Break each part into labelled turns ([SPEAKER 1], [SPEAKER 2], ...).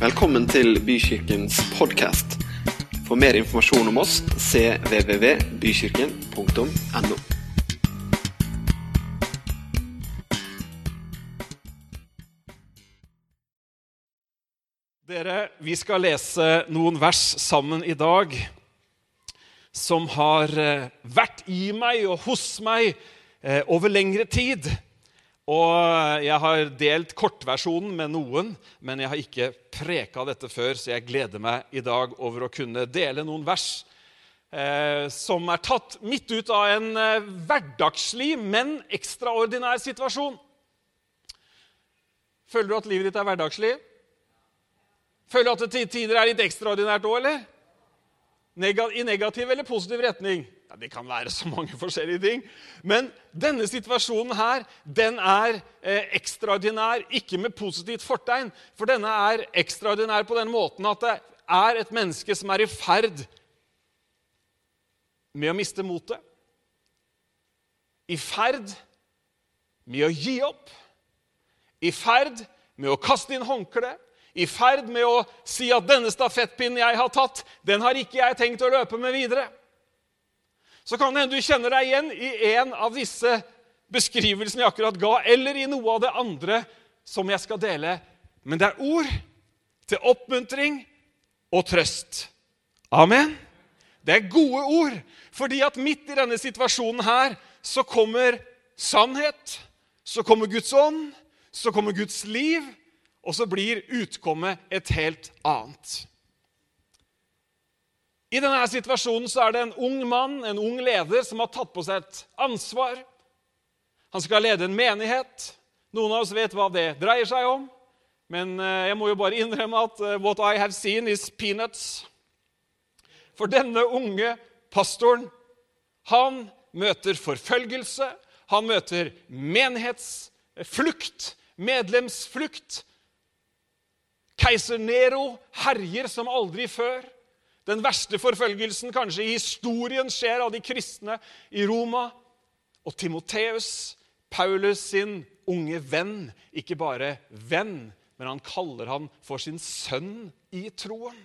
[SPEAKER 1] Velkommen til Bykirkens podkast. For mer informasjon om oss cvvvbykirken.no.
[SPEAKER 2] Dere, vi skal lese noen vers sammen i dag som har eh, vært i meg og hos meg eh, over lengre tid. Og jeg har delt kortversjonen med noen, men jeg har ikke preka dette før, så jeg gleder meg i dag over å kunne dele noen vers eh, som er tatt midt ut av en eh, hverdagslig, men ekstraordinær situasjon. Føler du at livet ditt er hverdagslig? Føler du at det til tider er litt ekstraordinært òg, eller? I negativ eller positiv retning? Ja, Det kan være så mange forskjellige ting. Men denne situasjonen her, den er eh, ekstraordinær, ikke med positivt fortegn. For denne er ekstraordinær på den måten at det er et menneske som er i ferd med å miste motet. I ferd med å gi opp. I ferd med å kaste inn håndkleet i ferd med å si at 'denne stafettpinnen jeg har tatt, den har ikke jeg tenkt å løpe med videre'. Så kan det hende du kjenner deg igjen i en av disse beskrivelsene jeg akkurat ga, eller i noe av det andre som jeg skal dele. Men det er ord til oppmuntring og trøst. Amen. Det er gode ord, fordi at midt i denne situasjonen her så kommer sannhet, så kommer Guds ånd, så kommer Guds liv, og så blir utkommet et helt annet. I denne situasjonen så er det en ung mann, en ung leder, som har tatt på seg et ansvar. Han skal lede en menighet. Noen av oss vet hva det dreier seg om. Men eh, jeg må jo bare innrømme at eh, what I have seen is peanuts. For denne unge pastoren, han møter forfølgelse, han møter menighetsflukt, medlemsflukt. Keiser Nero herjer som aldri før. Den verste forfølgelsen kanskje i historien skjer av de kristne i Roma. Og Timoteus, Paulus sin unge venn, ikke bare venn, men han kaller han for sin sønn i troen.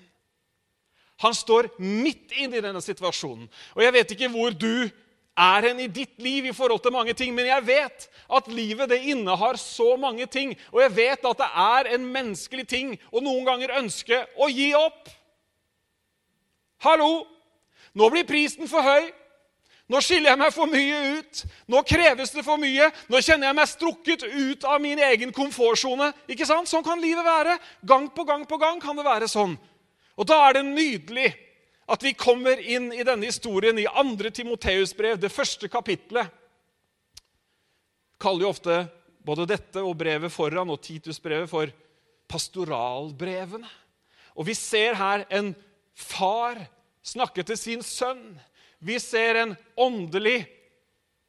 [SPEAKER 2] Han står midt inne i denne situasjonen. Og jeg vet ikke hvor du er hen i ditt liv i forhold til mange ting, men jeg vet at livet det innehar så mange ting. Og jeg vet at det er en menneskelig ting å noen ganger ønske å gi opp. Hallo! Nå blir prisen for høy. Nå skiller jeg meg for mye ut. Nå kreves det for mye. Nå kjenner jeg meg strukket ut av min egen komfortsone. Ikke sant? Sånn kan livet være. Gang på gang på gang kan det være sånn. Og da er det nydelig at vi kommer inn i denne historien i 2. Timoteus-brev, det første kapitlet. Kaller jo ofte både dette og brevet foran og Titus-brevet for pastoralbrevene. Og vi ser her en far snakke til sin sønn. Vi ser en åndelig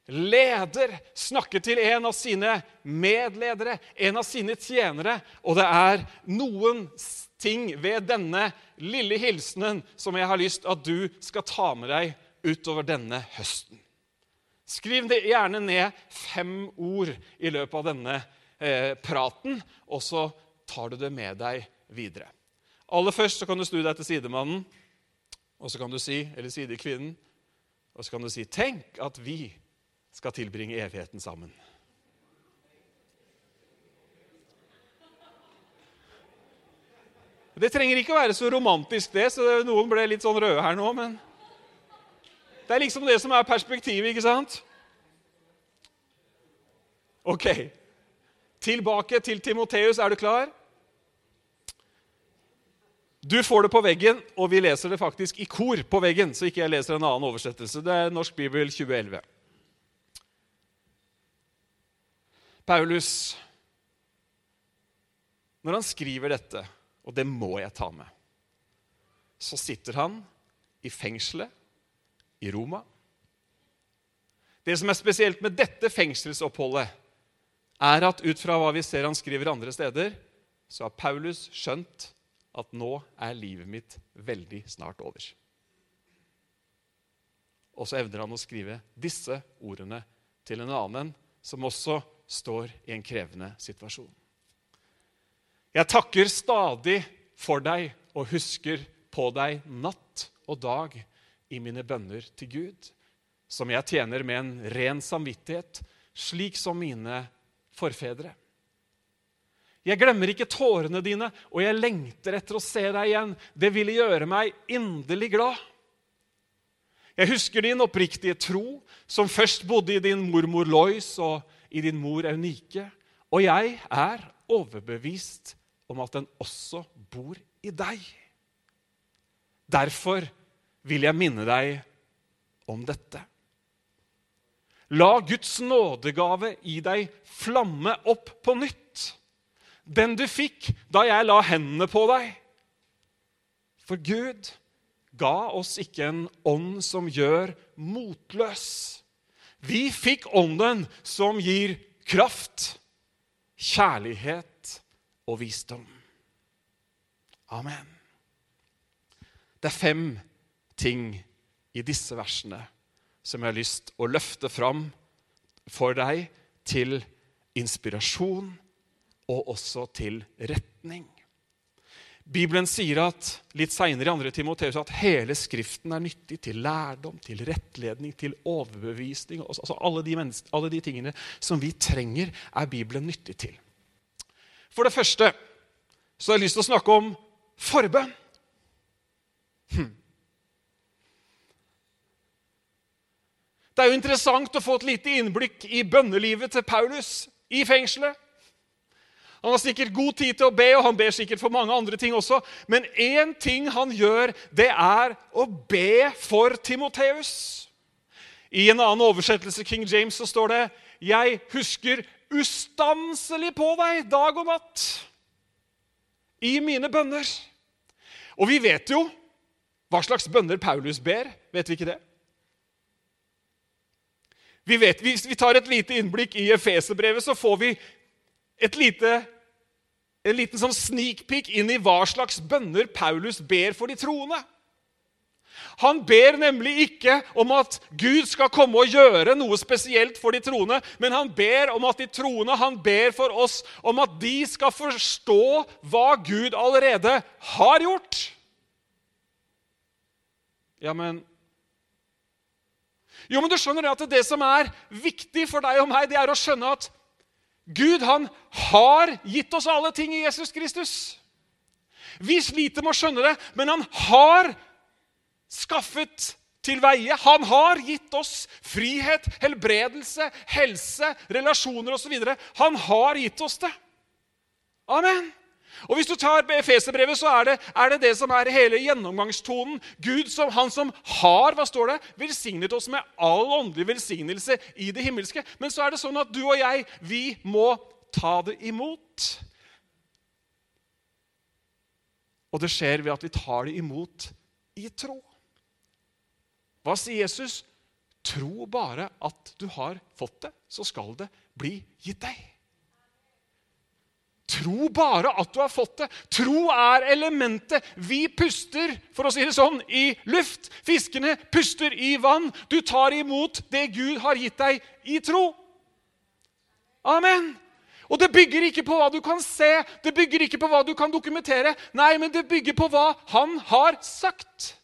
[SPEAKER 2] leder snakke til en av sine medledere, en av sine tjenere. Og det er noen ting ved denne lille hilsenen som jeg har lyst at du skal ta med deg utover denne høsten. Skriv det gjerne ned fem ord i løpet av denne eh, praten, og så tar du det med deg videre. Aller først så kan du snu deg til sidemannen, og så kan du si, eller sidekvinnen, og så kan du si Tenk at vi skal tilbringe evigheten sammen. Det trenger ikke å være så romantisk, det, så noen ble litt sånn røde her nå, men Det er liksom det som er perspektivet, ikke sant? Ok. Tilbake til Timoteus. Er du klar? Du får det på veggen, og vi leser det faktisk i kor på veggen. så ikke jeg leser en annen oversettelse. Det er Norsk bibel 2011. Paulus, når han skriver dette, og det må jeg ta med, så sitter han i fengselet i Roma. Det som er spesielt med dette fengselsoppholdet, er at ut fra hva vi ser han skriver andre steder, så har Paulus skjønt at nå er livet mitt veldig snart over. Og så evner han å skrive disse ordene til en annen som også står i en krevende situasjon. Jeg takker stadig for deg og husker på deg natt og dag i mine bønner til Gud, som jeg tjener med en ren samvittighet, slik som mine forfedre. Jeg glemmer ikke tårene dine, og jeg lengter etter å se deg igjen. Det ville gjøre meg inderlig glad. Jeg husker din oppriktige tro, som først bodde i din mormor Lois og i din mor Eunike, og jeg er overbevist om at den også bor i deg. Derfor vil jeg minne deg om dette. La Guds nådegave i deg flamme opp på nytt. Den du fikk da jeg la hendene på deg. For Gud ga oss ikke en ånd som gjør motløs. Vi fikk ånden som gir kraft, kjærlighet og visdom. Amen. Det er fem ting i disse versene som jeg har lyst å løfte fram for deg til inspirasjon og også til retning. Bibelen sier at litt senere i 2. Timoteus at hele Skriften er nyttig til lærdom, til rettledning, til overbevisning. Altså alle de, alle de tingene som vi trenger, er Bibelen nyttig til. For det første så har jeg lyst til å snakke om forbønn. Hm. Det er jo interessant å få et lite innblikk i bønnelivet til Paulus i fengselet. Han har sikkert god tid til å be, og han ber sikkert for mange andre ting også. Men én ting han gjør, det er å be for Timoteus. I en annen oversettelse, King James, så står det Jeg husker ustanselig på deg dag og natt i mine bønner. Og vi vet jo hva slags bønner Paulus ber. Vet vi ikke det? Vi vet, Hvis vi tar et lite innblikk i Efeserbrevet, så får vi et lite, en liten sånn sneak peek inn i hva slags bønner Paulus ber for de troende. Han ber nemlig ikke om at Gud skal komme og gjøre noe spesielt for de troende, men han ber om at de troende, han ber for oss om at de skal forstå hva Gud allerede har gjort. Ja, men Jo, men du skjønner at det som er viktig for deg og meg, det er å skjønne at Gud han har gitt oss alle ting i Jesus Kristus. Vi sliter med å skjønne det, men han har skaffet til veie. Han har gitt oss frihet, helbredelse, helse, relasjoner osv. Han har gitt oss det. Amen. Og Hvis du tar Efeserbrevet, så er det, er det, det som er hele gjennomgangstonen. Gud, som, han som har hva står det, velsignet oss med all åndelig velsignelse i det himmelske. Men så er det sånn at du og jeg, vi må ta det imot. Og det skjer ved at vi tar det imot i tro. Hva sier Jesus? Tro bare at du har fått det, så skal det bli gitt deg. Tro bare at du har fått det. Tro er elementet. Vi puster for å si det sånn, i luft. Fiskene puster i vann. Du tar imot det Gud har gitt deg, i tro. Amen. Og det bygger ikke på hva du kan se, det bygger ikke på hva du kan dokumentere. Nei, men det bygger på hva han har sagt.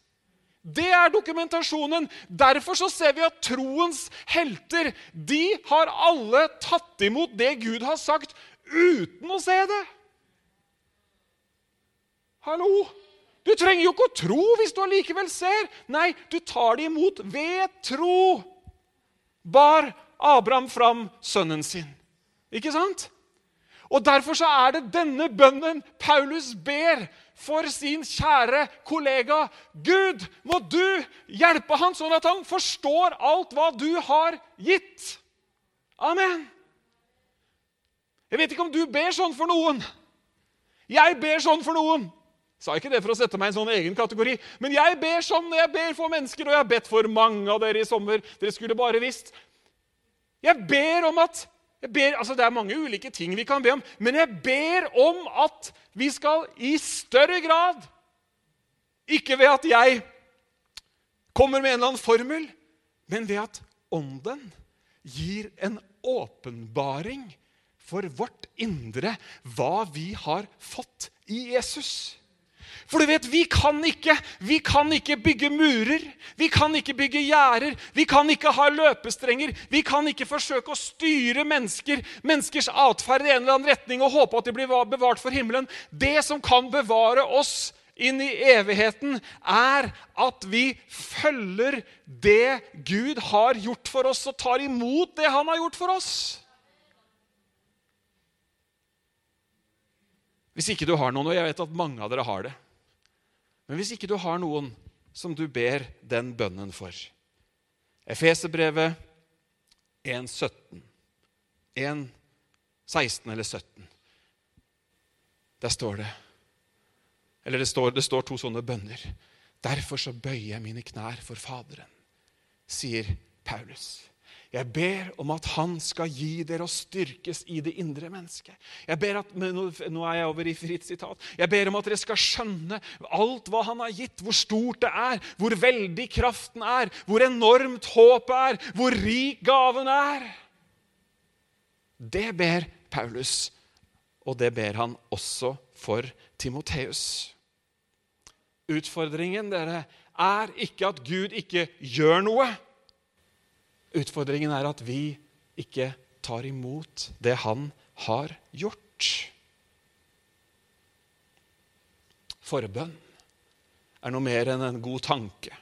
[SPEAKER 2] Det er dokumentasjonen. Derfor så ser vi at troens helter de har alle tatt imot det Gud har sagt, uten å se det. Hallo? Du trenger jo ikke å tro hvis du allikevel ser. Nei, du tar det imot ved tro. Bar Abraham fram sønnen sin. Ikke sant? Og Derfor så er det denne bønnen Paulus ber for sin kjære kollega. Gud, må du hjelpe han sånn at han forstår alt hva du har gitt. Amen. Jeg vet ikke om du ber sånn for noen. Jeg ber sånn for noen. Jeg sa ikke det for å sette meg i en sånn egen kategori, men jeg ber sånn når jeg ber for mennesker, og jeg har bedt for mange av dere i sommer. Dere skulle bare visst. Jeg ber om at ber, altså Det er mange ulike ting vi kan be om, men jeg ber om at vi skal i større grad Ikke ved at jeg kommer med en eller annen formel, men ved at Ånden gir en åpenbaring for vårt indre hva vi har fått i Jesus. For du vet, vi kan ikke vi kan ikke bygge murer, vi kan ikke bygge gjerder, vi kan ikke ha løpestrenger. Vi kan ikke forsøke å styre mennesker, menneskers atferd i en eller annen retning og håpe at de blir bevart for himmelen. Det som kan bevare oss inn i evigheten, er at vi følger det Gud har gjort for oss, og tar imot det han har gjort for oss. Hvis ikke du har noen, og jeg vet at mange av dere har det. Men hvis ikke du har noen som du ber den bønnen for. Efeserbrevet 1,17 1,16 eller 17 Der står det. Eller det står, det står to sånne bønner. Derfor så bøyer jeg mine knær for Faderen, sier Paulus. Jeg ber om at Han skal gi dere å styrkes i det indre mennesket. Jeg ber at, nå er jeg over i fritt sitat. Jeg ber om at dere skal skjønne alt hva Han har gitt, hvor stort det er, hvor veldig kraften er, hvor enormt håpet er, hvor rik gaven er. Det ber Paulus, og det ber han også for Timoteus. Utfordringen dere, er ikke at Gud ikke gjør noe. Utfordringen er at vi ikke tar imot det han har gjort. Forbønn er noe mer enn en god tanke.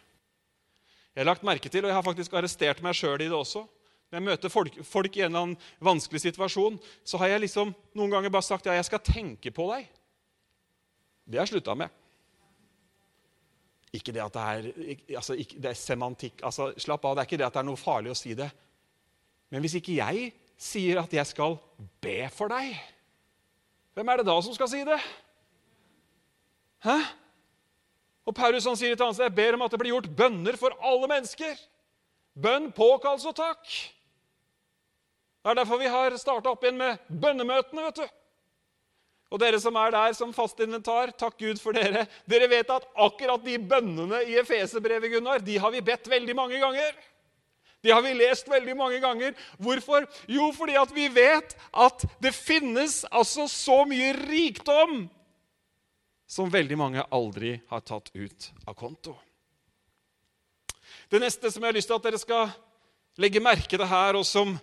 [SPEAKER 2] Jeg har lagt merke til, og jeg har faktisk arrestert meg sjøl i det også Når jeg møter folk, folk, i en eller annen vanskelig situasjon, så har jeg liksom noen ganger bare sagt ja, jeg skal tenke på deg. Det har jeg slutta med. Ikke det at det er, altså, ikke, det er semantikk. Altså, slapp av, det er ikke det at det er noe farlig å si det. Men hvis ikke jeg sier at jeg skal be for deg, hvem er det da som skal si det? Hæ? Og Paulus han sier til sted jeg ber om at det blir gjort bønner for alle mennesker. Bønn, påkallelse og takk. Det er derfor vi har starta opp igjen med bønnemøtene. vet du. Og dere som er der som fast inventar, takk Gud for dere. Dere vet at akkurat de bønnene i Efeserbrevet, Gunnar, de har vi bedt veldig mange ganger. De har vi lest veldig mange ganger. Hvorfor? Jo, fordi at vi vet at det finnes altså så mye rikdom som veldig mange aldri har tatt ut av konto. Det neste som jeg har lyst til at dere skal legge merke til her, og som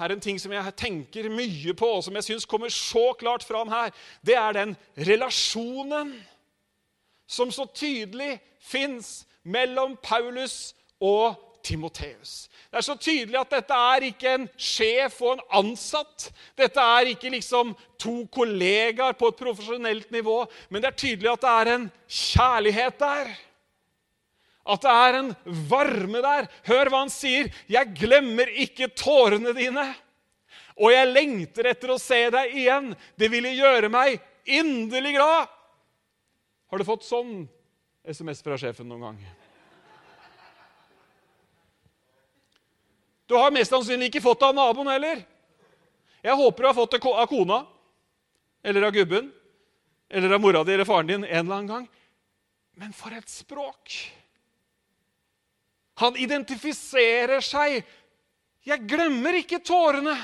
[SPEAKER 2] er en ting som jeg tenker mye på, og som jeg syns kommer så klart fram her, det er den relasjonen som så tydelig fins mellom Paulus og Timoteus. Det er så tydelig at dette er ikke en sjef og en ansatt. Dette er ikke liksom to kollegaer på et profesjonelt nivå, men det er tydelig at det er en kjærlighet der. At det er en varme der. Hør hva han sier. 'Jeg glemmer ikke tårene dine.' 'Og jeg lengter etter å se deg igjen.' 'Det ville gjøre meg inderlig glad.' Har du fått sånn SMS fra sjefen noen gang? Du har mest sannsynlig ikke fått det av naboen heller. Jeg håper du har fått det av kona eller av gubben eller av mora di eller faren din en eller annen gang. Men for et språk! Han identifiserer seg. 'Jeg glemmer ikke tårene.'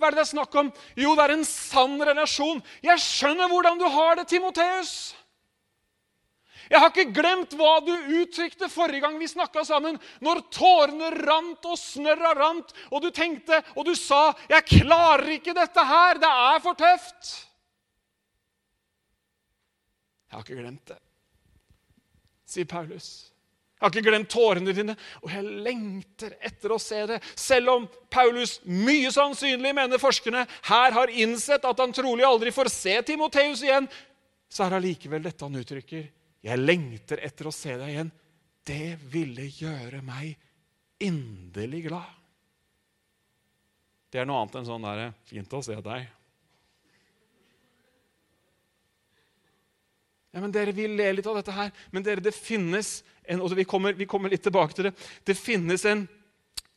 [SPEAKER 2] Hva er det det er snakk om? Jo, det er en sann relasjon. Jeg skjønner hvordan du har det, Timoteus. Jeg har ikke glemt hva du uttrykte forrige gang vi snakka sammen, når tårene rant og snørra rant, og du tenkte og du sa 'Jeg klarer ikke dette her. Det er for tøft.' Jeg har ikke glemt det, sier Paulus. Jeg har ikke glemt tårene dine, og jeg lengter etter å se det. Selv om Paulus mye sannsynlig, mener forskerne, her har innsett at han trolig aldri får se Timoteus igjen, så er allikevel dette han uttrykker. Jeg lengter etter å se deg igjen. Det ville gjøre meg inderlig glad. Det er noe annet enn sånn derre Fint å se deg. Ja, men dere, Vi ler litt av dette her, men dere, det finnes en, og vi kommer, vi kommer, litt tilbake til det, det finnes en,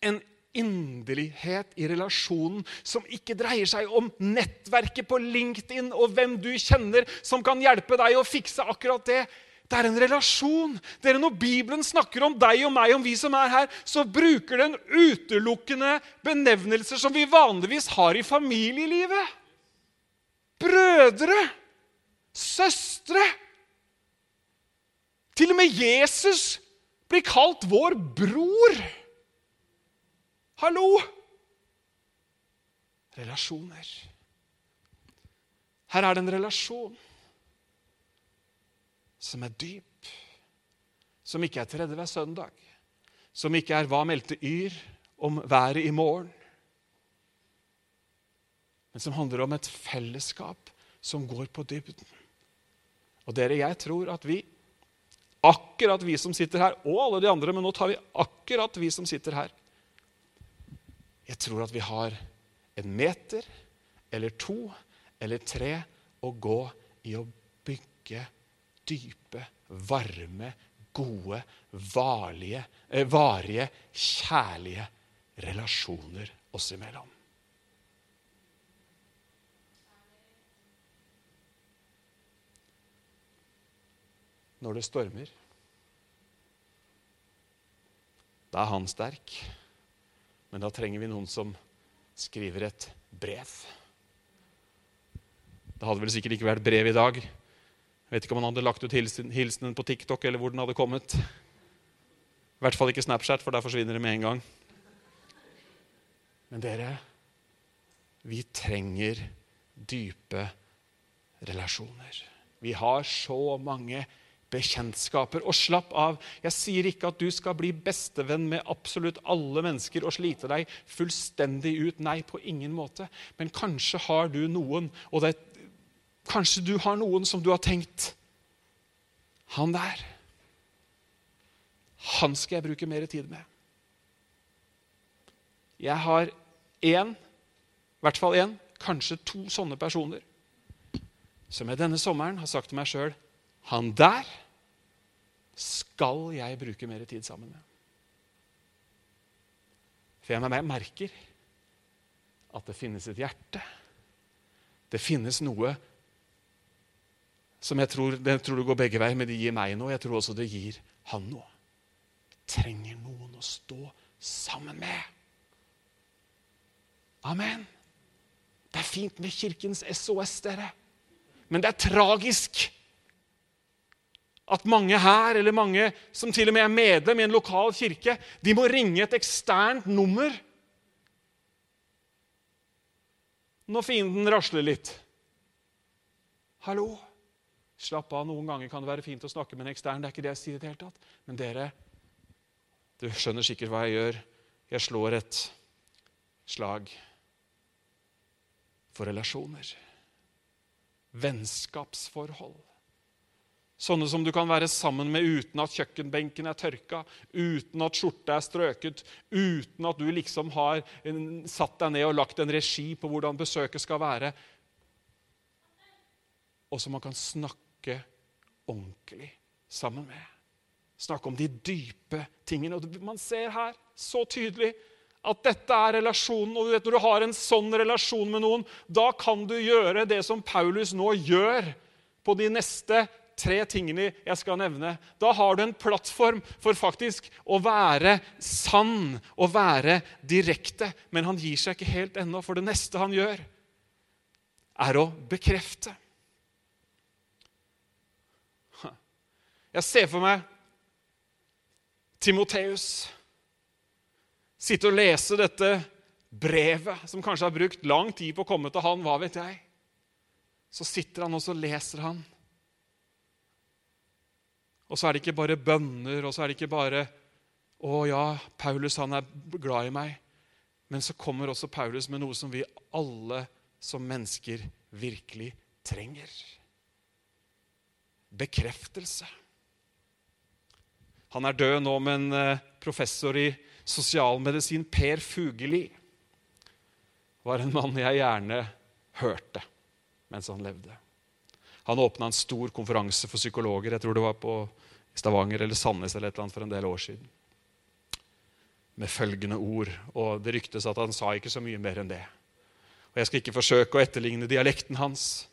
[SPEAKER 2] en inderlighet i relasjonen som ikke dreier seg om nettverket på LinkedIn og hvem du kjenner som kan hjelpe deg å fikse akkurat det. Det er en relasjon. Dere, Når Bibelen snakker om deg og meg, om vi som er her, så bruker den utelukkende benevnelser som vi vanligvis har i familielivet. Brødre, med Jesus blir kalt vår bror. Hallo! Relasjoner. Her er det en relasjon som er dyp, som ikke er tredje hver søndag, som ikke er 'hva meldte Yr' om været i morgen, men som handler om et fellesskap som går på dybden. Og dere, jeg tror at vi, akkurat vi som sitter her, og alle de andre, men nå tar vi akkurat vi som sitter her Jeg tror at vi har en meter eller to eller tre å gå i å bygge dype, varme, gode, varlige, eh, varige, kjærlige relasjoner oss imellom. Når det stormer, da er han sterk. Men da trenger vi noen som skriver et brev. Det hadde vel sikkert ikke vært brev i dag. Jeg vet ikke om han hadde lagt ut hilsenen på TikTok eller hvor den hadde kommet. I hvert fall ikke Snapchat, for der forsvinner det med en gang. Men dere, vi trenger dype relasjoner. Vi har så mange bekjentskaper. Og slapp av. Jeg sier ikke at du skal bli bestevenn med absolutt alle mennesker og slite deg fullstendig ut. Nei, på ingen måte. Men kanskje har du noen, og det, kanskje du har noen som du har tenkt Han der, han skal jeg bruke mer tid med. Jeg har én, i hvert fall én, kanskje to sånne personer som jeg denne sommeren har sagt til meg sjøl Han der skal jeg bruke mer tid sammen med. For jeg merker at det finnes et hjerte. Det finnes noe som jeg tror, jeg tror det går begge veier, men det gir meg noe. Jeg tror også det gir han noe. Trenger noen å stå sammen med. Amen. Det er fint med Kirkens SOS, dere. Men det er tragisk at mange her, eller mange som til og med er medlem i en lokal kirke, de må ringe et eksternt nummer når fienden rasler litt. Hallo? Slapp av. Noen ganger kan det være fint å snakke med en ekstern. det er ikke det jeg sier det hele tatt. Men dere, du skjønner sikkert hva jeg gjør. Jeg slår et slag for relasjoner. Vennskapsforhold. Sånne som du kan være sammen med uten at kjøkkenbenken er tørka, uten at skjorta er strøket, uten at du liksom har satt deg ned og lagt en regi på hvordan besøket skal være. Og som man kan snakke ordentlig sammen med. Snakke om de dype tingene. Og man ser her så tydelig at dette er relasjonen. Og du vet, når du har en sånn relasjon med noen, da kan du gjøre det som Paulus nå gjør på de neste tre tingene jeg skal nevne. Da har du en plattform for faktisk å være sann og være direkte. Men han gir seg ikke helt ennå, for det neste han gjør, er å bekrefte. Jeg ser for meg Timoteus sitte og lese dette brevet, som kanskje har brukt lang tid på å komme til han, hva vet jeg. Så sitter han og så leser han. Og så er det ikke bare bønner, og så er det ikke bare 'Å ja, Paulus han er glad i meg'. Men så kommer også Paulus med noe som vi alle som mennesker virkelig trenger. Bekreftelse. Han er død nå, men eh, professor i sosialmedisin Per Fugeli var en mann jeg gjerne hørte mens han levde. Han åpna en stor konferanse for psykologer. Jeg tror det var på Stavanger eller Sandnes eller et eller annet for en del år siden. Med følgende ord. Og det ryktes at han sa ikke så mye mer enn det. Og Jeg skal ikke forsøke å etterligne dialekten hans,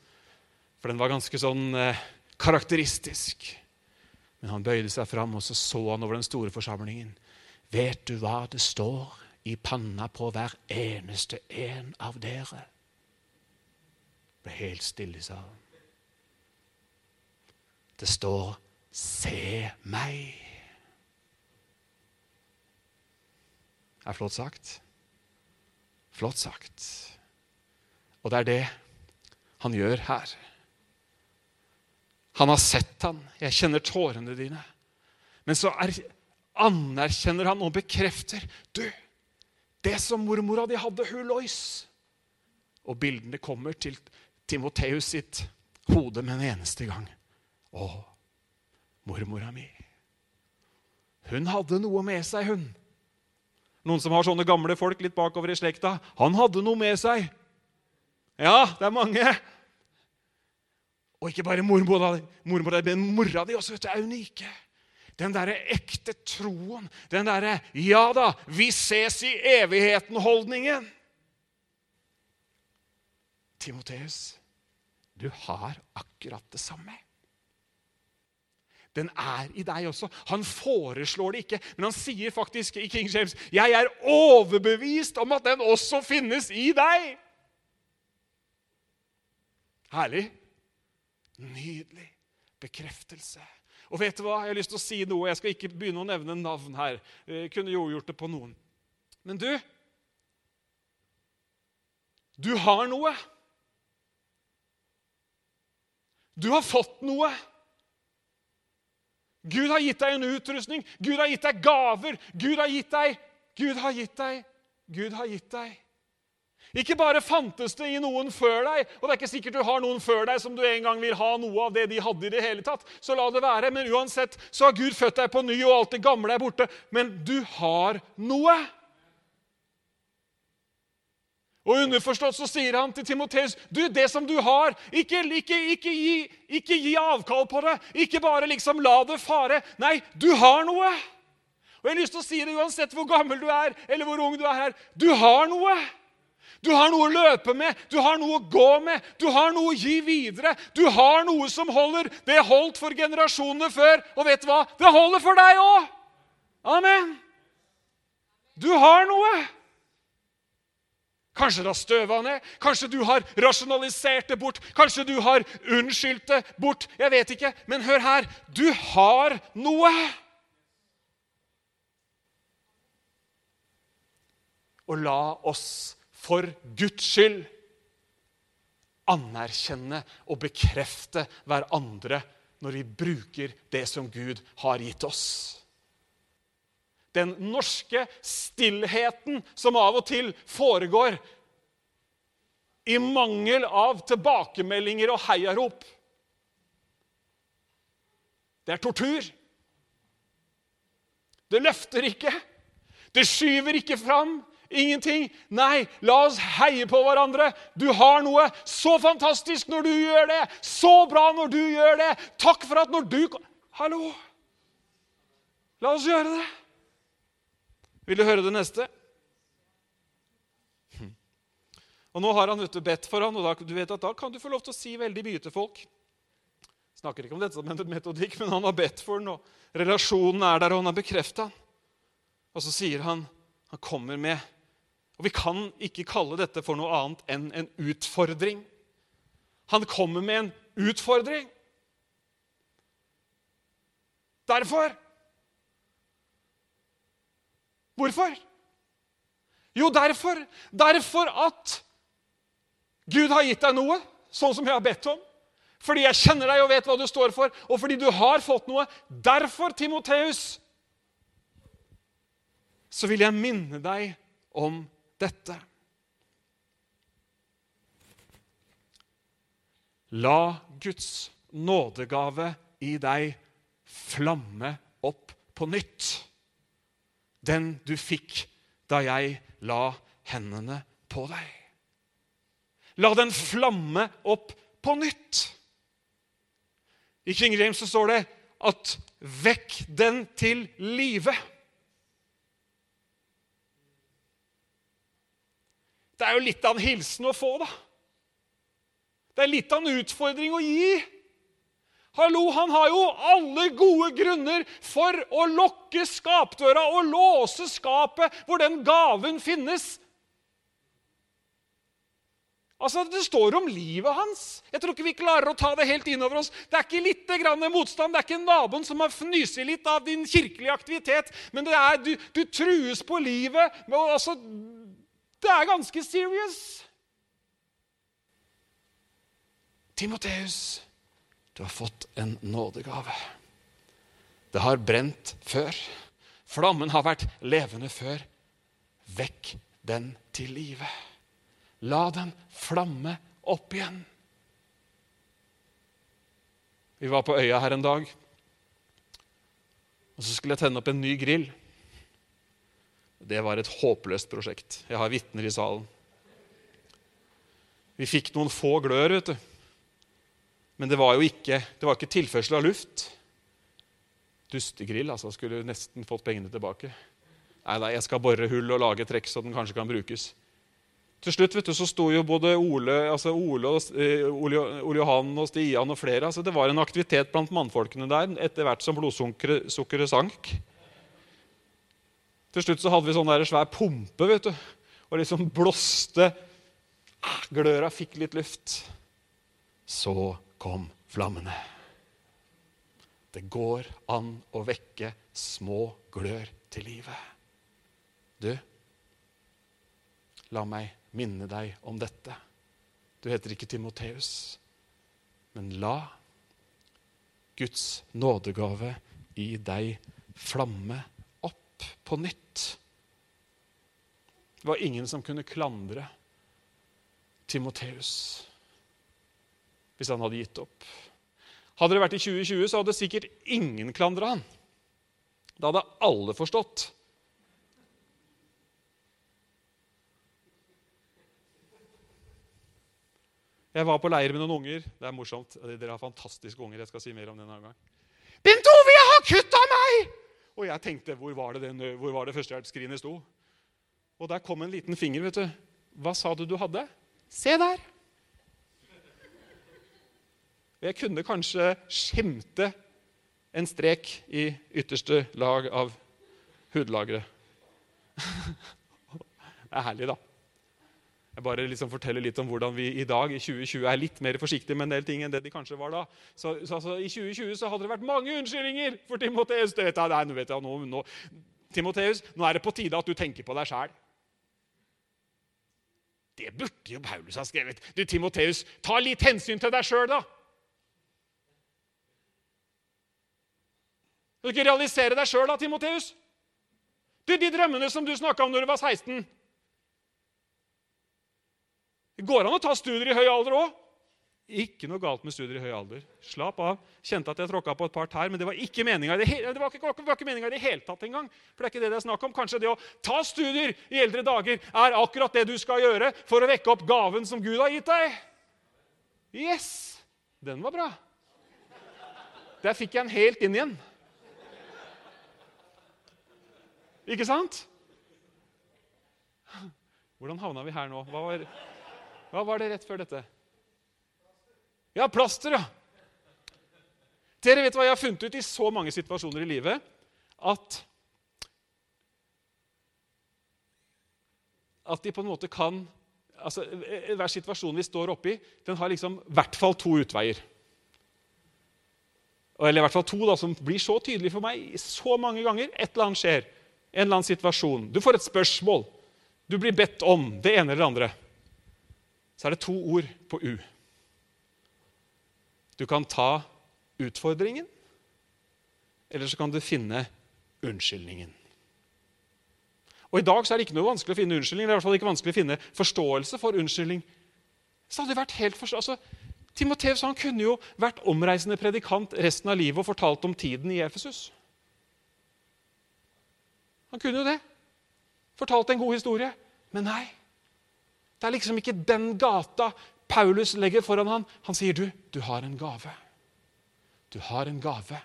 [SPEAKER 2] for den var ganske sånn eh, karakteristisk. Men han bøyde seg fram, og så så han over den store forsamlingen. Vet du hva det står i panna på hver eneste en av dere? Det ble helt stille i salen. Det står Se meg. Det er flott sagt. Flott sagt. Og det er det han gjør her. Han har sett han. Jeg kjenner tårene dine. Men så er, anerkjenner han og bekrefter Du, det som mormora di hadde, hun Lois. Og bildene kommer til Timoteus sitt hode med en eneste gang. Å, mormora mi. Hun hadde noe med seg, hun. Noen som har sånne gamle folk litt bakover i slekta. Han hadde noe med seg. Ja, det er mange. Og ikke bare mormora, mormora men mora di også vet du, er unike. Den derre ekte troen, den derre 'ja da, vi ses i evigheten'-holdningen. Timoteus, du har akkurat det samme. Den er i deg også. Han foreslår det ikke, men han sier faktisk i King James 'Jeg er overbevist om at den også finnes i deg'. Herlig. Nydelig bekreftelse. Og vet du hva? Jeg har lyst til å si noe. Jeg skal ikke begynne å nevne navn her. Jeg kunne jo gjort det på noen. Men du Du har noe. Du har fått noe. Gud har gitt deg en utrustning, Gud har gitt deg gaver. Gud har gitt deg Gud har gitt deg Gud har gitt deg ikke bare fantes det i noen før deg, og det er ikke sikkert du har noen før deg som du en gang vil ha noe av det de hadde i det hele tatt, så la det være. Men uansett så har Gud født deg på ny, og alt det gamle er borte. Men du har noe. Og underforstått så sier han til Timoteus du, det som du har, ikke, ikke, ikke, gi, ikke gi avkall på det. Ikke bare liksom la det fare. Nei, du har noe. Og jeg har lyst til å si det uansett hvor gammel du er, eller hvor ung du er her. Du har noe. Du har noe å løpe med, du har noe å gå med, du har noe å gi videre. Du har noe som holder. Det holdt for generasjonene før, og vet du hva? Det holder for deg òg! Amen. Du har noe. Kanskje det har støva ned, kanskje du har rasjonalisert det bort, kanskje du har unnskyldt det bort. Jeg vet ikke. Men hør her. Du har noe. Og la oss for Guds skyld anerkjenne og bekrefte hverandre når vi bruker det som Gud har gitt oss. Den norske stillheten som av og til foregår i mangel av tilbakemeldinger og heiarop. Det er tortur. Det løfter ikke. Det skyver ikke fram. Ingenting. Nei, la oss heie på hverandre. Du har noe så fantastisk når du gjør det. Så bra når du gjør det. Takk for at når du Hallo! La oss gjøre det. Vil du høre det neste? Og Nå har han ute bedt for ham, og da, du vet at da kan du få lov til å si veldig mye til folk. Snakker ikke om dette som en metodikk, men han har bedt for den, og relasjonen er der, og han har bekrefta den. Og så sier han Han kommer med og vi kan ikke kalle dette for noe annet enn en utfordring. Han kommer med en utfordring. Derfor. Hvorfor? Jo, derfor. Derfor at Gud har gitt deg noe, sånn som jeg har bedt om. Fordi jeg kjenner deg og vet hva du står for, og fordi du har fått noe. Derfor, Timoteus, så vil jeg minne deg om dette. La Guds nådegave i deg flamme opp på nytt. Den du fikk da jeg la hendene på deg. La den flamme opp på nytt. I King James så står det at 'vekk den til live'. Det er jo litt av en hilsen å få, da. Det er litt av en utfordring å gi. Hallo, han har jo alle gode grunner for å lokke skapdøra og låse skapet hvor den gaven finnes. Altså, Det står om livet hans. Jeg tror ikke vi klarer å ta det helt innover oss. Det er ikke litt grann motstand, det er ikke naboen som har fnyst litt av din kirkelige aktivitet, men det er, du, du trues på livet. Men, altså, det er ganske serious. Timoteus, du har fått en nådegave. Det har brent før. Flammen har vært levende før. Vekk den til live. La den flamme opp igjen. Vi var på øya her en dag, og så skulle jeg tenne opp en ny grill. Det var et håpløst prosjekt. Jeg har vitner i salen. Vi fikk noen få glør, vet du. Men det var jo ikke, var ikke tilførsel av luft. Dustegrill, altså. Skulle nesten fått pengene tilbake. Nei, nei, jeg skal bore hull og lage trekk så den kanskje kan brukes. Til slutt vet du, så sto jo både Ole, altså Ole, og, eh, Ole, Ole Johan og Stian og flere altså Det var en aktivitet blant mannfolkene der etter hvert som blodsukkeret sank. Til slutt så hadde vi sånn der svær pumpe vet du, og liksom blåste Gløra fikk litt luft. Så kom flammene. Det går an å vekke små glør til livet. Du, la meg minne deg om dette. Du heter ikke Timoteus, men la Guds nådegave i deg flamme opp på nytt. Det var ingen som kunne klandre Timoteus hvis han hadde gitt opp. Hadde det vært i 2020, så hadde sikkert ingen klandra han. Da hadde alle forstått Jeg var på leir med noen unger. Det er morsomt. Dere har fantastiske unger. Jeg skal si mer om det en gang. Bent Ove, jeg har kutta meg! Og jeg tenkte, hvor var det, den, hvor det førstehjelpsskrinet sto? Og der kom en liten finger. vet du. Hva sa du du hadde? Se der! Jeg kunne kanskje skimte en strek i ytterste lag av hudlageret. Det er herlig, da. Jeg bare liksom forteller litt om hvordan vi i dag i 2020 er litt mer forsiktige med en del ting enn det de kanskje var da. Så, så altså, I 2020 så hadde det vært mange unnskyldninger for Timoteus. Du vet nei, nå vet jeg, nå, nå. Timoteus, nå er det på tide at du tenker på deg sjæl. Det burde jo Paulus ha skrevet. Du, Timoteus, ta litt hensyn til deg sjøl, da! Skal du ikke realisere deg sjøl, da, Timoteus? Du, De drømmene som du snakka om når du var 16 det går an å ta studier i høy alder òg. Ikke noe galt med studier i høy alder. Slapp av. Kjente at jeg tråkka på et par tær, men det var ikke meninga i det, hele, det, var ikke, var ikke i det hele tatt engang. For det er ikke det det er snakk om. Kanskje det å ta studier i eldre dager er akkurat det du skal gjøre for å vekke opp gaven som Gud har gitt deg. Yes! Den var bra. Der fikk jeg den helt inn igjen. Ikke sant? Hvordan havna vi her nå? Hva var hva var det rett før dette? Ja, plaster, ja. Dere vet hva jeg har funnet ut i så mange situasjoner i livet? At At de på en måte kan altså Hver situasjon vi står oppi, den har liksom i hvert fall to utveier. Eller i hvert fall to da, som blir så tydelige for meg så mange ganger. Et eller annet skjer. En eller annen situasjon. Du får et spørsmål. Du blir bedt om det ene eller det andre så er det to ord på U. Du kan ta utfordringen, eller så kan du finne unnskyldningen. Og I dag er det ikke noe vanskelig å finne unnskyldning, det er i hvert fall ikke vanskelig å finne forståelse for unnskyldning. Så hadde det vært helt forstå altså, Timoteus han kunne jo vært omreisende predikant resten av livet og fortalt om tiden i Efesus. Han kunne jo det. Fortalt en god historie. Men nei. Det er liksom ikke den gata Paulus legger foran han. Han sier, du, du har en gave. Du har en gave.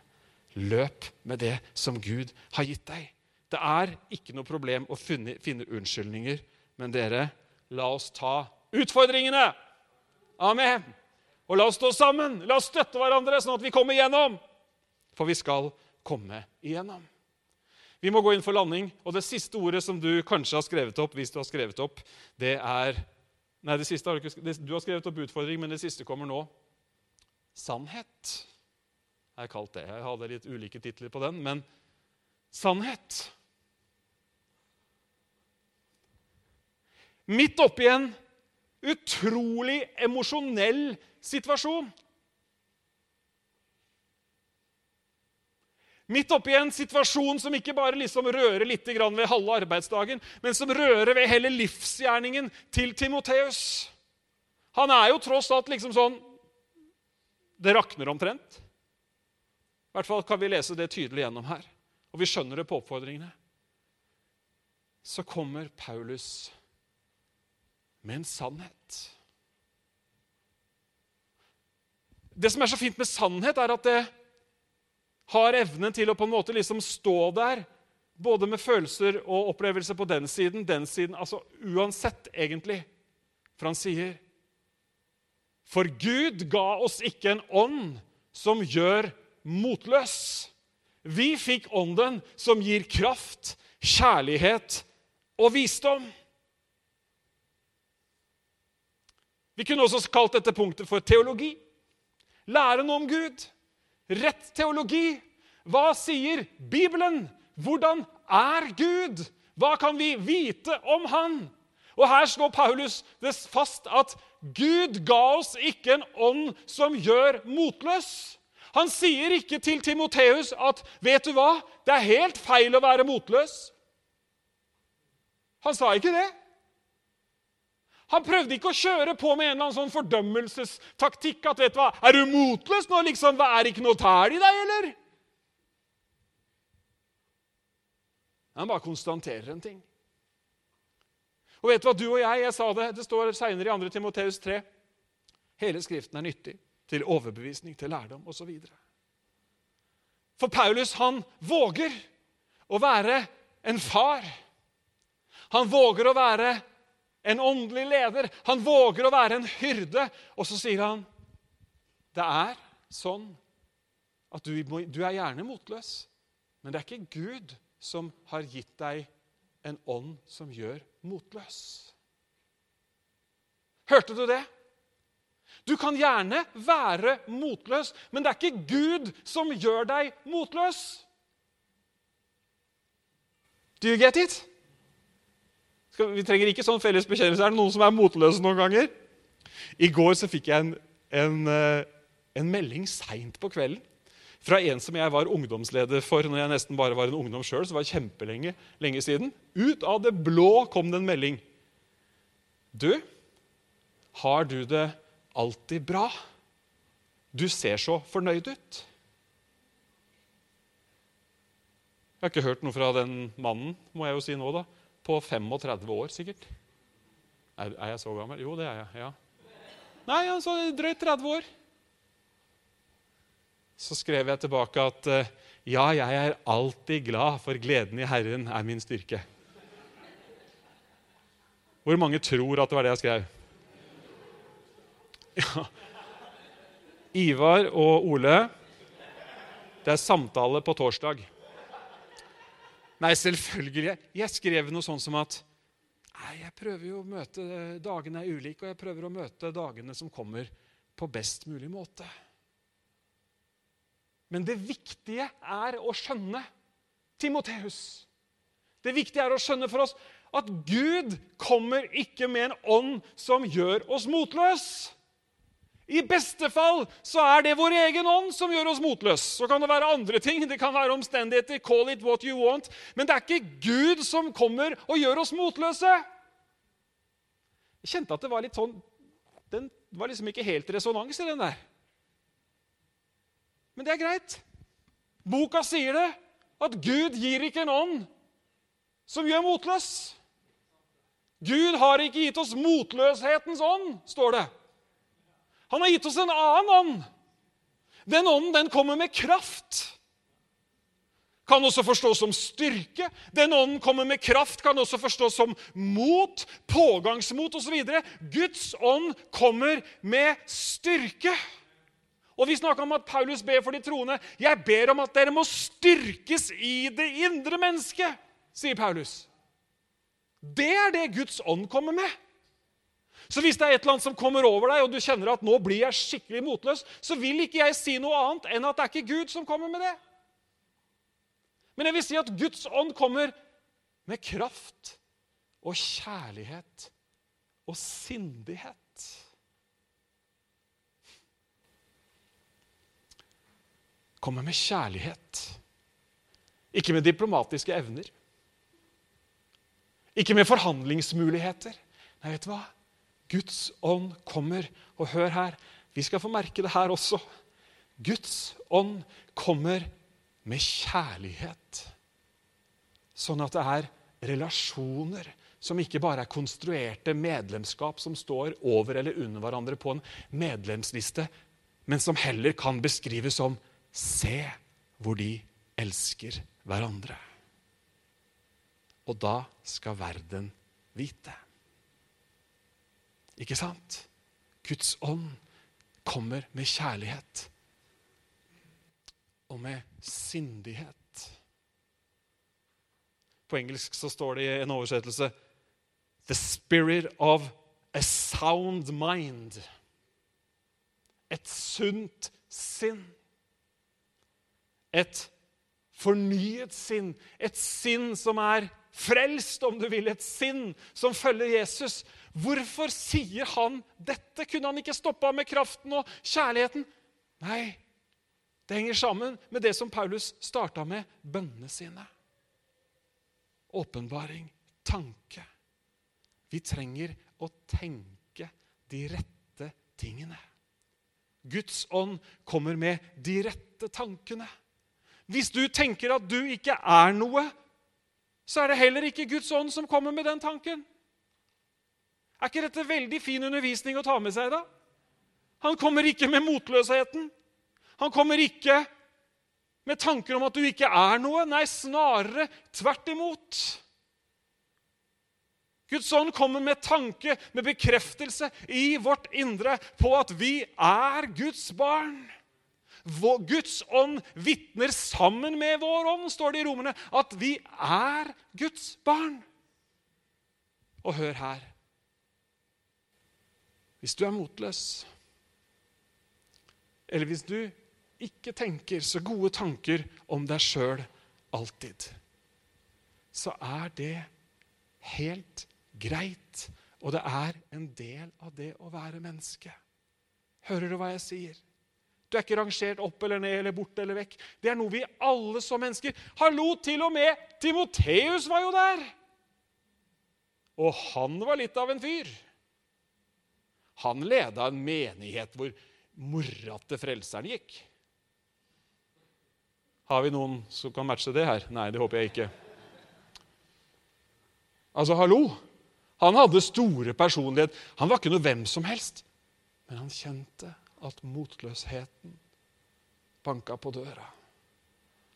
[SPEAKER 2] Løp med det som Gud har gitt deg. Det er ikke noe problem å finne, finne unnskyldninger, men dere, la oss ta utfordringene. Amen. Og la oss stå sammen. La oss støtte hverandre, sånn at vi kommer igjennom. For vi skal komme igjennom. Vi må gå inn for landing. Og det siste ordet som du kanskje har skrevet opp, hvis du har skrevet opp, det er Nei, det siste har du, ikke, du har skrevet opp utfordring, men det siste kommer nå. Sannhet. Jeg har kalt det. Jeg hadde litt ulike titler på den, men sannhet. Midt oppi en utrolig emosjonell situasjon. Midt oppi en situasjon som ikke bare liksom rører litt ved halve arbeidsdagen, men som rører ved hele livsgjerningen til Timoteus. Han er jo tross alt liksom sånn Det rakner omtrent. I hvert fall kan vi lese det tydelig gjennom her. Og vi skjønner det på oppfordringene. Så kommer Paulus med en sannhet. Det som er så fint med sannhet, er at det har evnen til å på en måte liksom stå der, både med følelser og opplevelser på den siden, den siden Altså uansett, egentlig. For han sier For Gud ga oss ikke en ånd som gjør motløs. Vi fikk ånden som gir kraft, kjærlighet og visdom. Vi kunne også kalt dette punktet for teologi. Lære noe om Gud. Rett teologi. Hva sier Bibelen? Hvordan er Gud? Hva kan vi vite om Han? Og Her slår Paulus det fast at Gud ga oss ikke en ånd som gjør motløs. Han sier ikke til Timoteus at 'vet du hva, det er helt feil å være motløs'. Han sa ikke det. Han prøvde ikke å kjøre på med en eller annen sånn fordømmelsestaktikk. at vet du hva, 'Er du motløs nå? liksom, Er det ikke noe tæl i deg, eller?' Han bare konstaterer en ting. Og vet du hva, du og jeg jeg sa det, det står seinere i 2. Timoteus 3. Hele Skriften er nyttig til overbevisning, til lærdom osv. For Paulus han våger å være en far. Han våger å være en åndelig leder. Han våger å være en hyrde. Og så sier han det er sånn at du, du er gjerne motløs, men det er ikke Gud som har gitt deg en ånd som gjør motløs. Hørte du det? Du kan gjerne være motløs, men det er ikke Gud som gjør deg motløs. Do you get it? Vi trenger ikke sånn felles bekjennelse. Er det noen som er motløse noen ganger? I går så fikk jeg en, en, eh, en melding seint på kvelden fra en som jeg var ungdomsleder for når jeg nesten bare var en ungdom sjøl. Så var kjempelenge lenge siden. Ut av det blå kom det en melding. Du, har du det alltid bra? Du ser så fornøyd ut. Jeg har ikke hørt noe fra den mannen, må jeg jo si nå, da på 35 år, sikkert. Er, er, jeg så gammel? Jo, det er jeg. ja. Nei, altså drøyt 30 år. Så skrev jeg tilbake at eh, ja, jeg er alltid glad, for gleden i Herren er min styrke. Hvor mange tror at det var det jeg skrev? Ja. Ivar og Ole, det er samtale på torsdag. Nei, selvfølgelig. Jeg skrev noe sånn som at nei, jeg prøver jo å møte Dagene er ulike, og jeg prøver å møte dagene som kommer, på best mulig måte. Men det viktige er å skjønne Timoteus. Det viktige er å skjønne for oss at Gud kommer ikke med en ånd som gjør oss motløse. I beste fall så er det vår egen ånd som gjør oss motløse. Så kan det være andre ting, det kan være omstendigheter. Call it what you want. Men det er ikke Gud som kommer og gjør oss motløse. Jeg kjente at det var litt sånn Den var liksom ikke helt resonans i den der. Men det er greit. Boka sier det. At Gud gir ikke en ånd som gjør motløs. Gud har ikke gitt oss motløshetens ånd, står det. Han har gitt oss en annen ånd. Den ånden den kommer med kraft. Kan også forstås som styrke. Den ånden kommer med kraft, kan også forstås som mot, pågangsmot osv. Guds ånd kommer med styrke. Og Vi snakka om at Paulus ber for de troende. Jeg ber om at dere må styrkes i det indre mennesket, sier Paulus. Det er det Guds ånd kommer med. Så hvis det er et eller annet som kommer over deg, og du kjenner at nå blir jeg skikkelig motløs, så vil ikke jeg si noe annet enn at det er ikke Gud som kommer med det. Men jeg vil si at Guds ånd kommer med kraft og kjærlighet og sindighet. Kommer med kjærlighet. Ikke med diplomatiske evner. Ikke med forhandlingsmuligheter. Nei, vet du hva? Guds ånd kommer. Og hør her, vi skal få merke det her også. Guds ånd kommer med kjærlighet. Sånn at det er relasjoner som ikke bare er konstruerte medlemskap som står over eller under hverandre på en medlemsliste, men som heller kan beskrives som Se hvor de elsker hverandre. Og da skal verden vite. Ikke sant? Guds ånd kommer med kjærlighet og med sindighet. På engelsk så står det i en oversettelse The spirit of a sound mind. Et sunt sinn. Et fornyet sinn. Et sinn som er frelst, om du vil. Et sinn som følger Jesus. Hvorfor sier han dette? Kunne han ikke stoppa med kraften og kjærligheten? Nei, det henger sammen med det som Paulus starta med bønnene sine. Åpenbaring, tanke. Vi trenger å tenke de rette tingene. Guds ånd kommer med de rette tankene. Hvis du tenker at du ikke er noe, så er det heller ikke Guds ånd som kommer med den tanken. Er ikke dette veldig fin undervisning å ta med seg? da? Han kommer ikke med motløsheten. Han kommer ikke med tanker om at du ikke er noe. Nei, snarere tvert imot. Guds ånd kommer med tanke, med bekreftelse i vårt indre på at vi er Guds barn. Guds ånd vitner sammen med vår ånd, står det i Romerne, at vi er Guds barn. Og hør her Hvis du er motløs, eller hvis du ikke tenker så gode tanker om deg sjøl alltid, så er det helt greit. Og det er en del av det å være menneske. Hører du hva jeg sier? Du er ikke rangert opp eller ned eller bort eller vekk. Det er noe vi alle som mennesker Hallo, til og med Timoteus var jo der! Og han var litt av en fyr. Han leda en menighet hvor mora til frelseren gikk. Har vi noen som kan matche det her? Nei, det håper jeg ikke. Altså, hallo! Han hadde store personlighet. Han var ikke noe hvem som helst. Men han kjente at motløsheten banka på døra.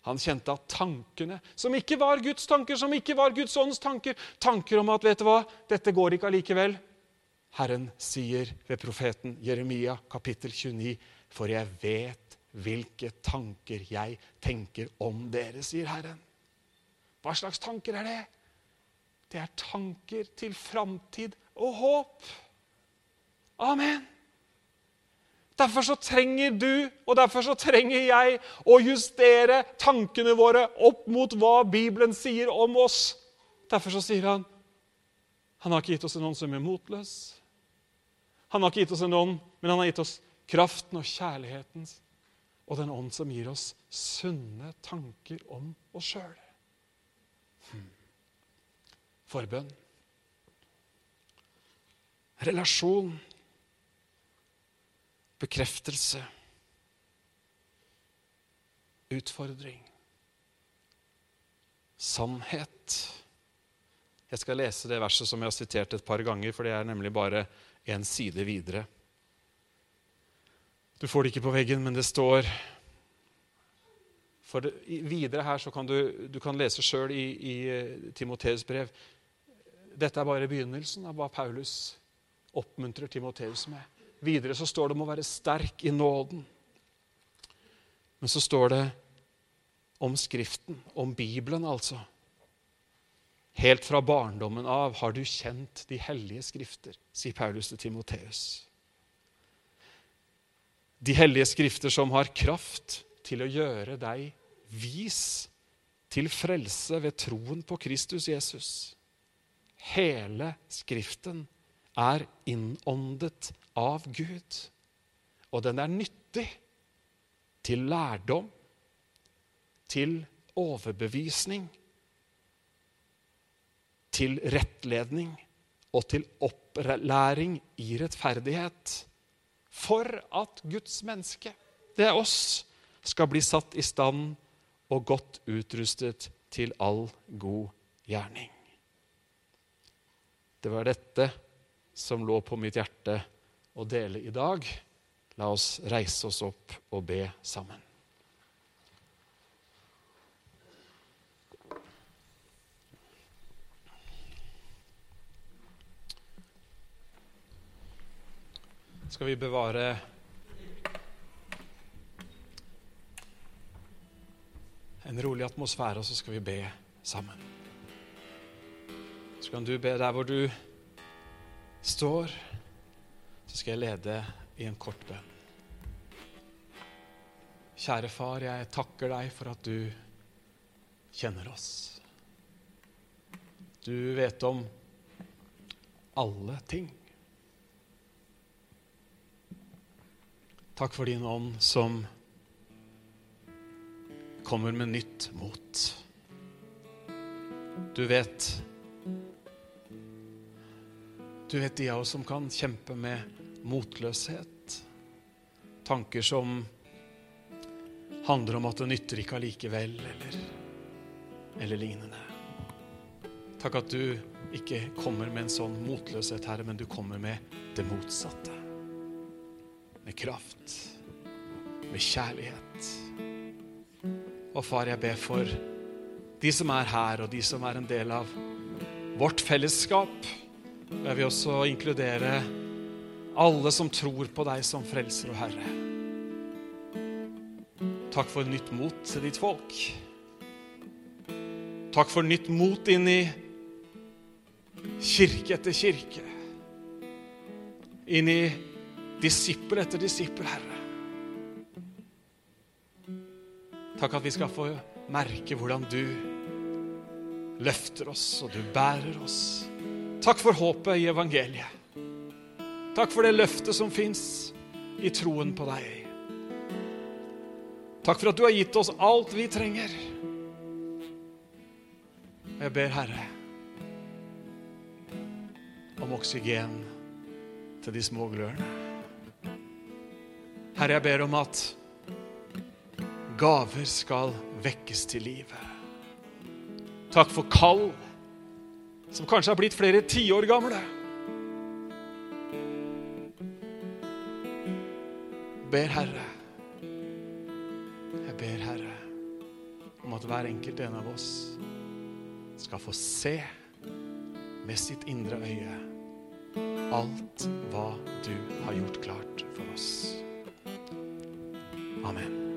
[SPEAKER 2] Han kjente at tankene, som ikke var Guds tanker, som ikke var Guds ånds tanker, tanker om at vet du hva, dette går ikke allikevel Herren sier ved profeten Jeremia kapittel 29.: For jeg vet hvilke tanker jeg tenker om dere, sier Herren. Hva slags tanker er det? Det er tanker til framtid og håp. Amen. Derfor så trenger du og derfor så trenger jeg å justere tankene våre opp mot hva Bibelen sier om oss. Derfor så sier han han har ikke gitt oss en ånd som er motløs. Han har ikke gitt oss en ånd, men han har gitt oss kraften og kjærligheten og den ånd som gir oss sunne tanker om oss sjøl. Hmm. Forbønn. Relasjon. Bekreftelse. Utfordring. Sannhet. Jeg skal lese det verset som jeg har sitert et par ganger, for det er nemlig bare en side videre. Du får det ikke på veggen, men det står For det, Videre her så kan du, du kan lese sjøl i, i eh, Timoteus' brev. Dette er bare begynnelsen av hva Paulus oppmuntrer Timoteus med. Videre så står det om å være sterk i nåden. Men så står det om Skriften, om Bibelen, altså. Helt fra barndommen av har du kjent de hellige skrifter, sier Paulus til Timoteus. De hellige skrifter som har kraft til å gjøre deg vis til frelse ved troen på Kristus Jesus. Hele Skriften er innåndet av Gud, og den er nyttig til lærdom, til overbevisning, til rettledning og til opplæring i rettferdighet. For at Guds menneske, det er oss, skal bli satt i stand og godt utrustet til all god gjerning. Det var dette som lå på mitt hjerte å dele i dag. La oss reise oss opp og be sammen. Skal vi bevare en rolig atmosfære, og så skal vi be sammen. Så kan du be der hvor du står, så skal jeg lede i en kort bønn. Kjære far, jeg takker deg for at du kjenner oss. Du vet om alle ting. Takk for din ånd som kommer med nytt mot. Du vet Du vet de av oss som kan kjempe med motløshet. Tanker som handler om at det nytter ikke allikevel, eller, eller lignende. Takk at du ikke kommer med en sånn motløshet, Herre, men du kommer med det motsatte. Med kraft, med kjærlighet. Og far, jeg ber for de som er her, og de som er en del av vårt fellesskap. Jeg vil også inkludere alle som tror på deg som frelser og Herre. Takk for nytt mot til ditt folk. Takk for nytt mot inn i kirke etter kirke. Inn i disippel etter disippel, Herre. Takk at vi skal få merke hvordan du løfter oss, og du bærer oss. Takk for håpet i evangeliet. Takk for det løftet som fins i troen på deg. Takk for at du har gitt oss alt vi trenger. Jeg ber, Herre, om oksygen til de små glørne. Herre, jeg ber om at gaver skal vekkes til live. Takk for kall som kanskje har blitt flere tiår gamle. Ber Herre, jeg ber Herre om at hver enkelt en av oss skal få se med sitt indre øye alt hva du har gjort klart for oss. Amen.